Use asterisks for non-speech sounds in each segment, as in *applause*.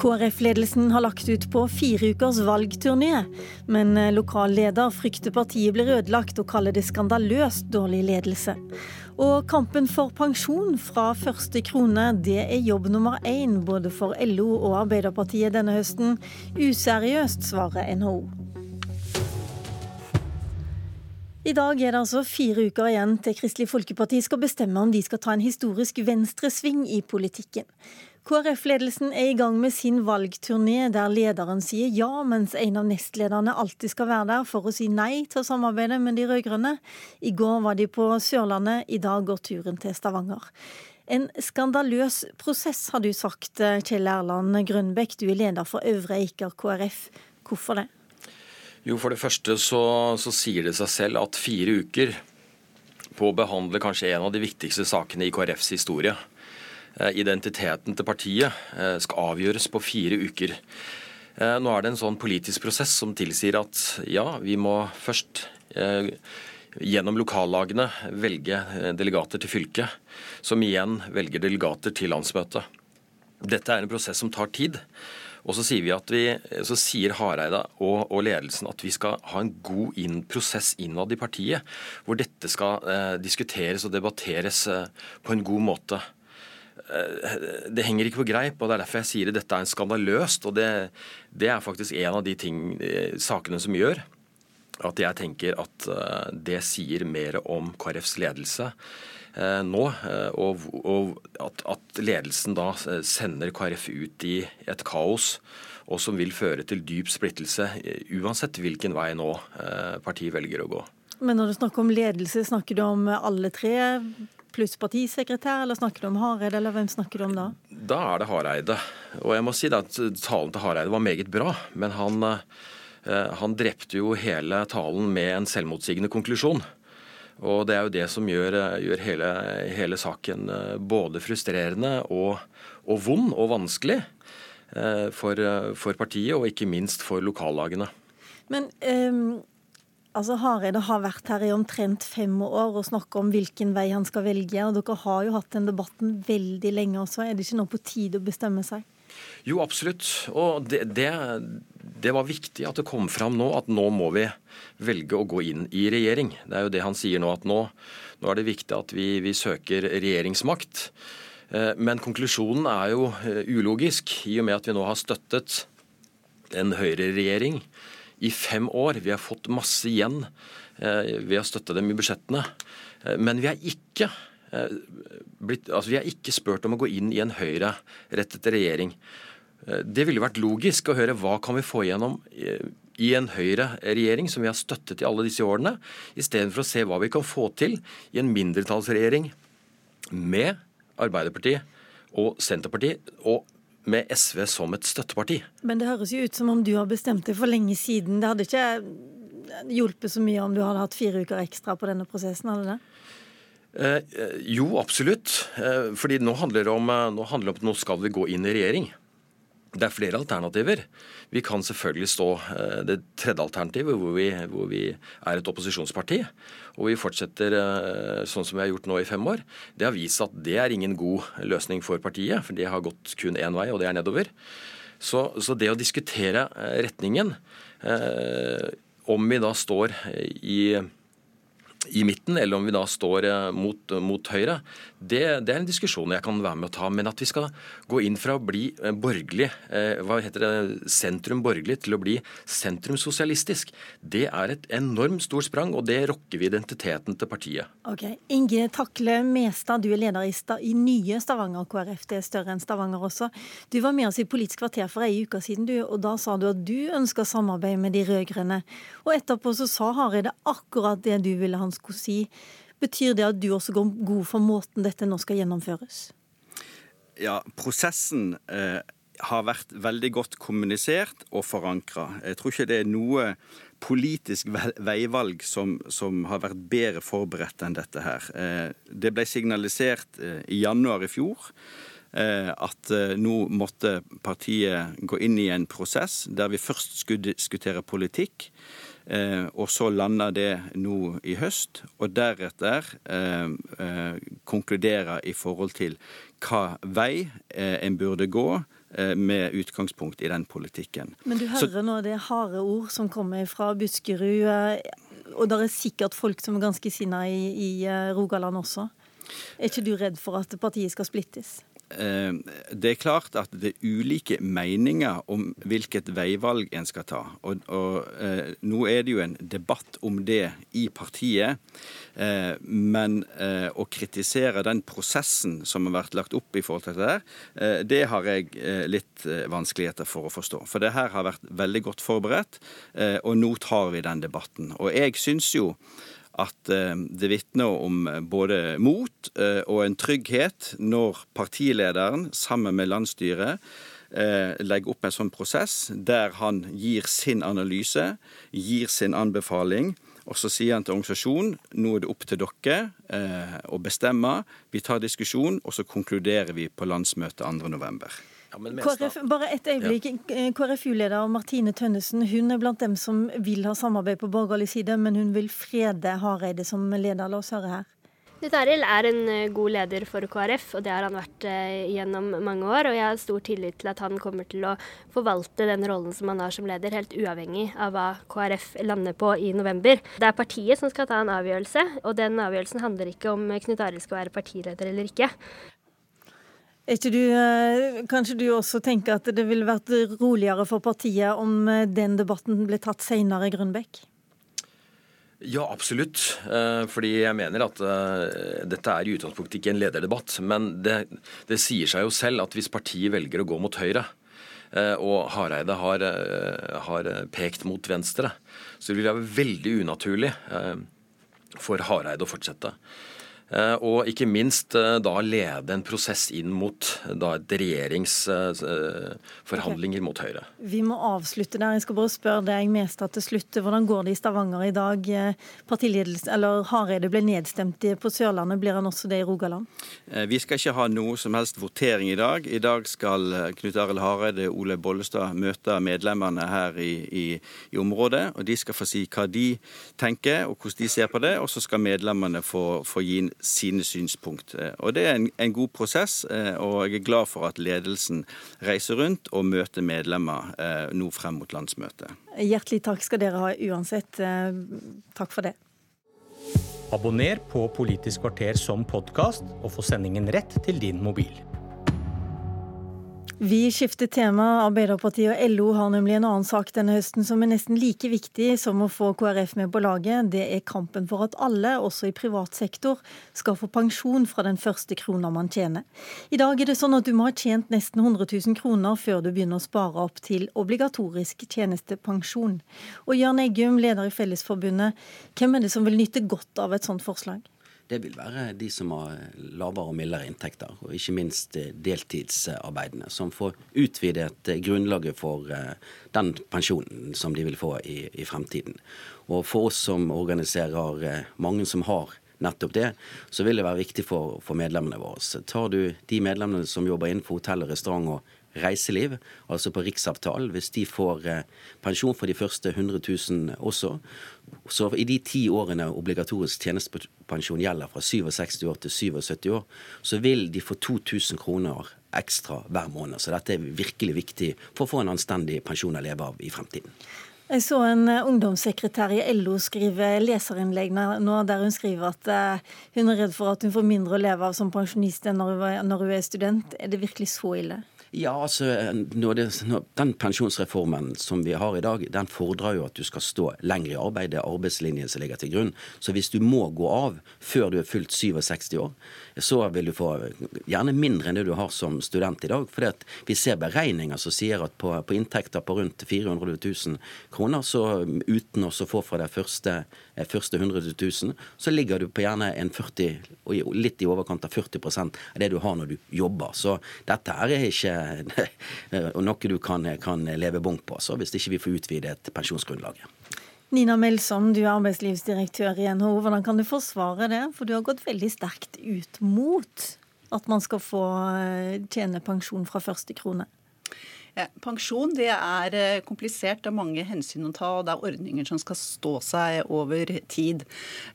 KrF-ledelsen har lagt ut på fire ukers valgturné, men lokalleder frykter partiet blir ødelagt og kaller det skandaløst dårlig ledelse. Og kampen for pensjon fra første krone, det er jobb nummer én både for LO og Arbeiderpartiet denne høsten. Useriøst, svarer NHO. I dag er det altså fire uker igjen til Kristelig Folkeparti skal bestemme om de skal ta en historisk venstresving i politikken. KrF-ledelsen er i gang med sin valgturné, der lederen sier ja, mens en av nestlederne alltid skal være der for å si nei til å samarbeide med de rød-grønne. I går var de på Sørlandet, i dag går turen til Stavanger. En skandaløs prosess, har du sagt, Kjell Erland Grønbekk. Du er leder for Øvre Eiker KrF. Hvorfor det? Jo, For det første så, så sier det seg selv at fire uker på å behandle kanskje en av de viktigste sakene i KrFs historie, Eh, identiteten til partiet eh, skal avgjøres på fire uker. Eh, nå er det en sånn politisk prosess som tilsier at ja, vi må først gjennom lokallagene velge delegater til fylket, som igjen velger delegater til landsmøtet. Dette er en prosess som tar tid. Og så sier, vi at vi, så sier Hareide og, og, ledelsen at vi skal ha en god inn, prosess innad i partiet, hvor dette skal eh, diskuteres og debatteres eh, på en god måte. Eh, det henger ikke på greip, og det er derfor jeg sier at dette er skandaløst. Og det, det er faktisk en av de ting, eh, sakene som gjør at jeg tenker at eh, det sier mer om KrFs ledelse nå, og, og at, at, ledelsen da sender KrF ut i et kaos, og som vil føre til dyp splittelse, uansett hvilken vei nå partiet velger å gå. Men når du snakker om ledelse, snakker du om alle tre pluss partisekretær, eller snakker du om Hareide, eller hvem snakker du om da? Da er det Hareide. Og jeg må si at talen til Hareide var meget bra, men han, eh, han drepte jo hele talen med en selvmotsigende konklusjon. Og det er jo det som gjør, gjør hele, hele, saken eh, både frustrerende og, og vond og vanskelig eh, for, for, partiet, og ikke minst for lokallagene. Men um Altså, Hareide har vært her i omtrent fem år og snakka om hvilken vei han skal velge. og Dere har jo hatt den debatten veldig lenge også. Er det ikke nå på tide å bestemme seg? Jo, absolutt. Og det, det, det, var viktig at det kom fram nå at nå må vi velge å gå inn i regjering. Det er jo det han sier nå, at nå, nå er det viktig at vi, vi søker regjeringsmakt. Eh, men konklusjonen er jo eh, ulogisk, i og med at vi nå har støttet en høyreregjering i fem år. Vi har fått masse igjen eh, ved å støtte dem i budsjettene. Men vi er ikke blitt, altså vi er ikke spurt om å gå inn i en høyrerettet regjering. Det ville vært logisk å høre hva kan vi få igjennom i en Høyre-regjering som vi har støttet i alle disse årene, istedenfor å se hva vi kan få til i en mindretallsregjering med Arbeiderpartiet og Senterpartiet og med SV som et støtteparti. Men det høres jo ut som om du har bestemt det for lenge siden. Det hadde ikke hjulpet så mye om du hadde hatt fire uker ekstra på denne prosessen, hadde det? Eh, jo, absolutt. Eh, fordi nå handler, det om, eh, nå handler det om at nå skal vi gå inn i regjering. Det er flere alternativer. Vi kan selvfølgelig stå eh, det tredje alternativet, hvor vi, hvor vi, er et opposisjonsparti. Og vi fortsetter eh, sånn som vi har gjort nå i fem år. Det har vist at det er ingen god løsning for partiet, for det har gått kun én vei, og det er nedover. Så, så det å diskutere eh, retningen, om vi da står i i midten, eller om vi da står eh, mot, mot Høyre, det, det, er en diskusjon jeg kan være med å ta. Men at vi skal gå inn fra å bli eh, borgerlig, eh, hva heter det, sentrum-borgerlig, til å bli sentrum-sosialistisk, det er et enormt stort sprang, og det rokker ved identiteten til partiet. Ok, Inge Takle Mestad, du er leder i, i nye Stavanger KrF, det er større enn Stavanger også. Du var med oss i Politisk kvarter for ei uke siden, du, og da sa du at du ønsker samarbeid med de rød-grønne. Og etterpå så sa Hareide akkurat det du ville ha skulle si. Betyr det at du også går god for måten dette nå skal gjennomføres? Ja, prosessen eh, har vært veldig godt kommunisert og forankra. Jeg tror ikke det er noe politisk veivalg som, som, har vært bedre forberedt enn dette her. Eh, det ble signalisert eh, i januar i fjor eh, at eh, nå måtte partiet gå inn i en prosess der vi først skulle diskutere politikk. Eh, og så landa det nå i høst, og deretter eh, eh, konkludere i forhold til hva vei en burde gå med utgangspunkt i den politikken. Men du hører Så, nå det harde ord som kommer fra Buskerud, og det er sikkert folk som er ganske sinna i, i Rogaland også. Er ikke du redd for at partiet skal splittes? Eh, det er klart at det er ulike meninger om hvilket veivalg en skal ta. Og, og eh, Nå er det jo en debatt om det i partiet. Eh, men eh, å kritisere den prosessen som har vært lagt opp i forhold til dette, eh, det har jeg eh, litt vanskeligheter for å forstå. For det her har vært veldig godt forberedt, og nå tar vi den debatten. Og jeg syns jo at eh, det vitner om eh, både mot eh, og en trygghet når partilederen sammen med landsstyret legger opp en sånn prosess der han gir sin analyse, gir sin anbefaling. Og så sier han til organisasjonen nå er det opp til dere å bestemme. Vi tar diskusjon, og så konkluderer vi på landsmøtet 2.11. Ja, KrF, bare et øyeblikk. Ja. KrFU-leder Martine Tønnesen hun er blant dem som vil ha samarbeid på borgerlig side, men hun vil frede Hareide som leder. La oss høre her. Knut Arild er en eh, god leder for KrF, og det har han vært eh, gjennom mange år. Og jeg har stor tillit til at han kommer til å forvalte den rollen som han har som leder, helt uavhengig av hva KrF lander på i november. Det er partiet som skal ta en avgjørelse, og den avgjørelsen handler ikke om Knut Arild skal være partileder eller ikke. Du, eh, kanskje du også tenker at det ville vært roligere for partiet om eh, den debatten ble tatt senere, Grønbekk? Ja, absolutt. Eh, fordi jeg mener at dette er i utgangspunktet ikke en lederdebatt. Men det, det sier seg jo selv at hvis partiet velger å gå mot høyre, og Hareide har, har pekt mot venstre, så vil det være veldig unaturlig for Hareide å fortsette. Eh, og ikke minst eh, da lede en prosess inn mot da et regjeringsforhandlinger okay. mot Høyre. Vi må avslutte der. Jeg skal bare spørre deg mest til slutt. Hvordan går det i Stavanger i dag? Eh, partiledelse, eller Hareide ble nedstemt på Sørlandet. Blir han også det i Rogaland? Vi skal ikke ha noe som helst votering i dag. I dag skal Knut Arild Hareide og Ole Bollestad møte medlemmene her i, i, i området. og De skal få si hva de tenker og hvordan de ser på det. Og så skal medlemmene få, få gi sine synspunkt. Eh, og Det er en, en, god prosess, eh, og jeg er glad for at ledelsen reiser rundt og møter medlemmer eh, nå frem mot landsmøtet. Hjertelig takk skal dere ha uansett. Takk for det. Abonner på Politisk kvarter som podkast, og få sendingen rett til din mobil. Vi skifter tema. Arbeiderpartiet og LO har nemlig en annen sak denne høsten som er nesten like viktig som å få KrF med på laget. Det er kampen for at alle, også i privat sektor, skal få pensjon fra den første krona man tjener. I dag er det sånn at du må ha tjent nesten 100 000 kroner før du begynner å spare opp til obligatorisk tjenestepensjon. Og Jørn Eggum, leder i Fellesforbundet, hvem er det som vil nyte godt av et sånt forslag? Det vil være de som har lavere og mildere inntekter, og ikke minst eh, deltidsarbeidende, som får utvidet eh, grunnlaget for eh, den pensjonen som de vil få i, i fremtiden. Og for oss som organiserer mange som har nettopp det, så vil det være viktig for, for medlemmene våre. Tar du de medlemmene som jobber innenfor hotell og restaurant og reiseliv, altså på riksavtalen, hvis de får eh, pensjon for de første 100 000 også, så i de ti årene obligatorisk tjenestepensjon gjelder, fra 67 år til 77 år, så vil de få 2000 kroner ekstra hver måned. Så dette er virkelig viktig for å få en anstendig pensjon å leve av i fremtiden. Jeg så en eh, ungdomssekretær i LO skrive leserinnlegg nå der hun skriver at uh, hun er redd for at hun får mindre å leve av som pensjonist enn når hun er student. Er det virkelig så ille? Ja, altså, det, den pensjonsreformen som vi har i dag, den fordrer jo at du skal stå lenger i arbeid. Det er arbeidslinjen som ligger til grunn. Så hvis du må gå av før du er fylt 67 år, så vil du få gjerne mindre enn det du har som student i dag. For vi ser beregninger som sier at på, på, inntekter på rundt 400 000 kroner, så uten å få fra det første, eh, første 100 000, så ligger du på gjerne en 40, litt i overkant av 40% av det du har når du jobber. Så dette er ikke *laughs* og noe du kan, kan leve bunk på, så hvis ikke vi får utvidet pensjonsgrunnlaget. Nina Melsom, du er arbeidslivsdirektør i NHO. Hvordan kan du forsvare det? For du har gått veldig sterkt ut mot at man skal få eh, tjene pensjon fra første krone. Ja, pensjon det er eh, komplisert. Det er mange hensyn å ta, og det er ordninger som skal stå seg over tid.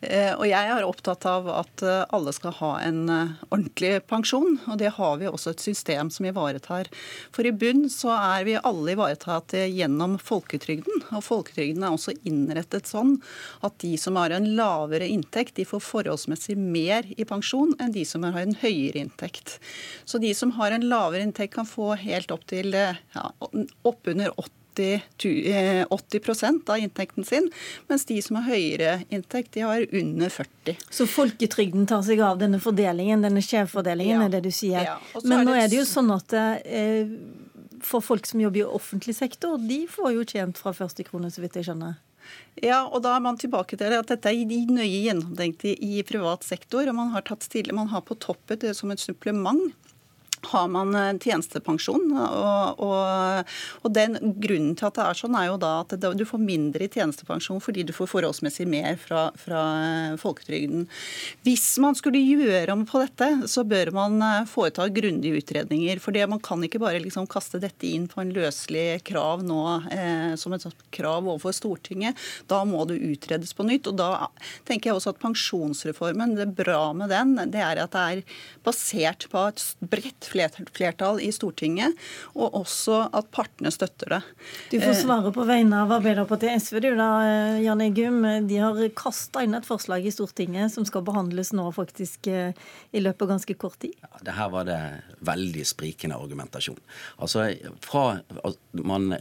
Eh, og Jeg er opptatt av at eh, alle skal ha en ordentlig pensjon, og det har vi også et system som ivaretar. For i bunn så er vi alle ivaretatt gjennom folketrygden, og folketrygden er også innrettet sånn at de som har en lavere inntekt, de får forholdsmessig mer i pensjon enn de som har en høyere inntekt. Så de som har en lavere inntekt kan få helt opp til ja, oppunder 80 80, 80 eh, av inntekten sin, mens de som har høyere inntekt, de har under 40 Så folketrygden tar seg av denne fordelingen, denne skjevfordelingen, ja. er det du sier. Ja. Men nå er det jo sånn at eh, for folk som jobber i offentlig sektor, de får jo tjent fra første krone, så vidt jeg skjønner. Ja, og da er man tilbake til at dette er nøye gjennomtenkt i privat sektor. og Man har tatt stille, man har på toppen det som et supplement har man eh, tjenestepensjon. Og, og, og, den Grunnen til at det er sånn, er jo da at du får mindre i tjenestepensjon fordi du får forholdsmessig mer fra, fra eh, folketrygden. Hvis man skulle gjøre om på dette, så bør man eh, foreta grundige utredninger. For man kan ikke bare liksom kaste dette inn på en løselig krav nå eh, som et krav overfor Stortinget. Da må det utredes på nytt. Og da tenker jeg også at pensjonsreformen, det er bra med den, det er at det er basert på et bredt flertall i Stortinget, og også at partene støtter det. Du får svare på vegne av Arbeiderpartiet SV, du da, Jan Eggum. De har kasta inn et forslag i Stortinget som skal behandles nå faktisk eh, i løpet av ganske kort tid. Ja, det her var det veldig sprikende argumentasjon. Altså, fra man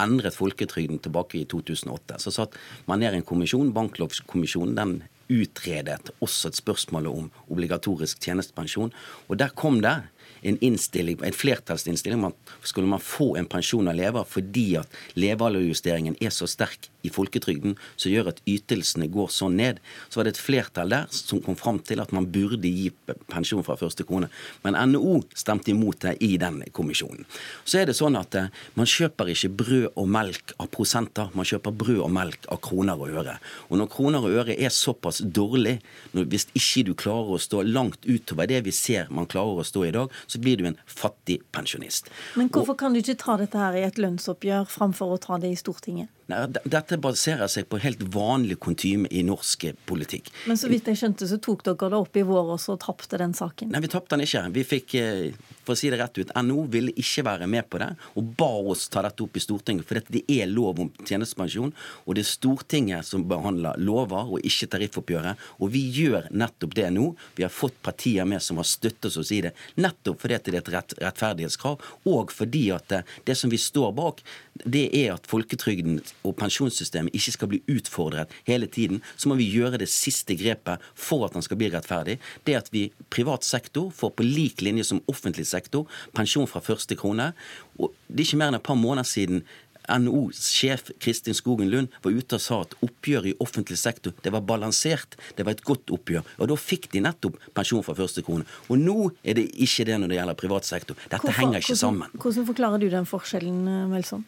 endret folketrygden tilbake i 2008, så satt man ned en kommisjon, Banklovskommisjonen. Den utredet også et spørsmål om obligatorisk tjenestepensjon. Og der kom det en, innstilling, en flertallsinnstilling om at skulle man få en pensjon av fordi at levealderjusteringen er så sterk i folketrygden som gjør at ytelsene går sånn ned, så var det et flertall der som kom fram til at man burde gi pensjon fra første krone. Men NHO stemte imot det i den kommisjonen. Så er det sånn at eh, man kjøper ikke brød og melk av prosenter, man kjøper brød og melk av kroner og øre. Og når kroner og øre er såpass dårlig, hvis ikke du klarer å stå langt utover det vi ser man klarer å stå i dag, så blir du en fattig pensjonist. Men hvorfor kan du ikke ta dette her i et lønnsoppgjør framfor å ta det i Stortinget? Nei, Dette baserer seg på helt vanlig kontyme i norsk politikk. Men så vidt jeg skjønte, så tok dere det opp i vår, og så tapte den saken? Nei, vi tapte den ikke. Vi fikk, eh, for å si det rett ut, NO ville ikke være med på det, og ba oss ta dette opp i Stortinget. For det er lov om tjenestepensjon, og det er Stortinget som behandler lover, og ikke tariffoppgjøret. Og vi gjør nettopp det nå. Vi har fått partier med som har støttet oss i det, nettopp fordi det er et rett, rettferdighetskrav, og fordi at det, det som vi står bak, det er at folketrygden og pensjonssystemet ikke skal bli utfordret hele tiden, så må vi gjøre det siste grepet for at den skal bli rettferdig. Det at vi privat sektor får på lik linje som offentlig sektor pensjon fra første krone. Og det er ikke mer enn et par måneder siden NHO-sjef Kristin Skogen Lund var ute og sa at oppgjøret i offentlig sektor det var balansert, det var et godt oppgjør. Og da fikk de nettopp pensjon fra første krone. Og nå er det ikke det når det gjelder privat sektor. Dette Hvorfor, henger ikke hvordan, sammen. Hvordan forklarer du den forskjellen, Melson?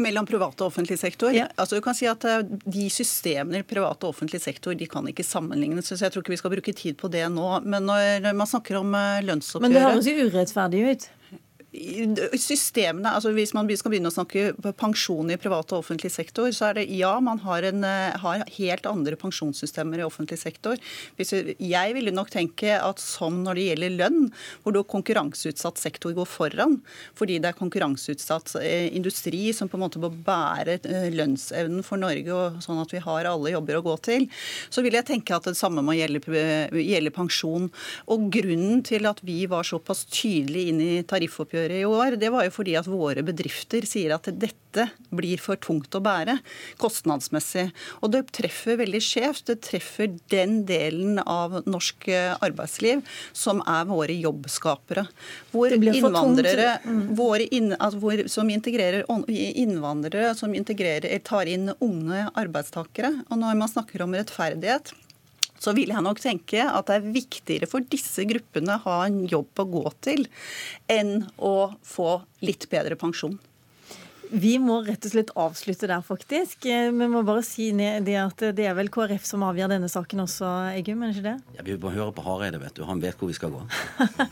Mellom privat og offentlig sektor? Ja. Altså du kan si at eh, De systemene i privat og offentlig sektor de kan ikke sammenlignes. så Jeg tror ikke vi skal bruke tid på det nå. Men når man snakker om eh, lønnsoppgjøret Men det høres jo urettferdig ut? Systemene, altså Hvis man skal begynne å snakke pensjon i privat og offentlig sektor, så er det ja, man har, en, eh, har helt andre pensjonssystemer i offentlig sektor. jeg ville nok tenke at som når det gjelder lønn, hvor da konkurranseutsatt sektor går foran, fordi det er konkurranseutsatt eh, industri som på en måte må bære eh, lønnsevnen for Norge, og sånn at vi har alle jobber å gå til, så vil jeg tenke at det samme må gjelde, gjelde pensjon. Og grunnen til at vi var såpass tydelig inn i tariffoppgjøret oppgjøret i år, det var jo fordi at våre bedrifter sier at dette blir for tungt å bære kostnadsmessig. Og det treffer veldig skjevt. Det treffer den delen av norsk arbeidsliv som er våre jobbskapere. Hvor innvandrere mm. våre inn, altså hvor, som integrerer innvandrere som integrerer, tar inn unge arbeidstakere. Og når man snakker om rettferdighet så vil jeg nok tenke at det er viktigere for disse gruppene å ha en jobb å gå til, enn å få litt bedre pensjon. Vi må rett og slett avslutte der, faktisk. Eh, vi må bare si det at det er vel KrF som avgjør denne saken også, Eggum, er det ikke det? Ja, Vi må høre på Hareide, vet du. Han vet hvor vi skal gå.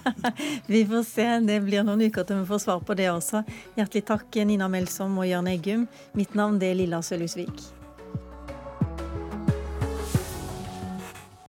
*laughs* vi får se. Det blir noen uker til vi får svar på det også. Hjertelig takk, Nina Melsom og Jørn Eggum. Mitt navn det er Lilla Sølhusvik.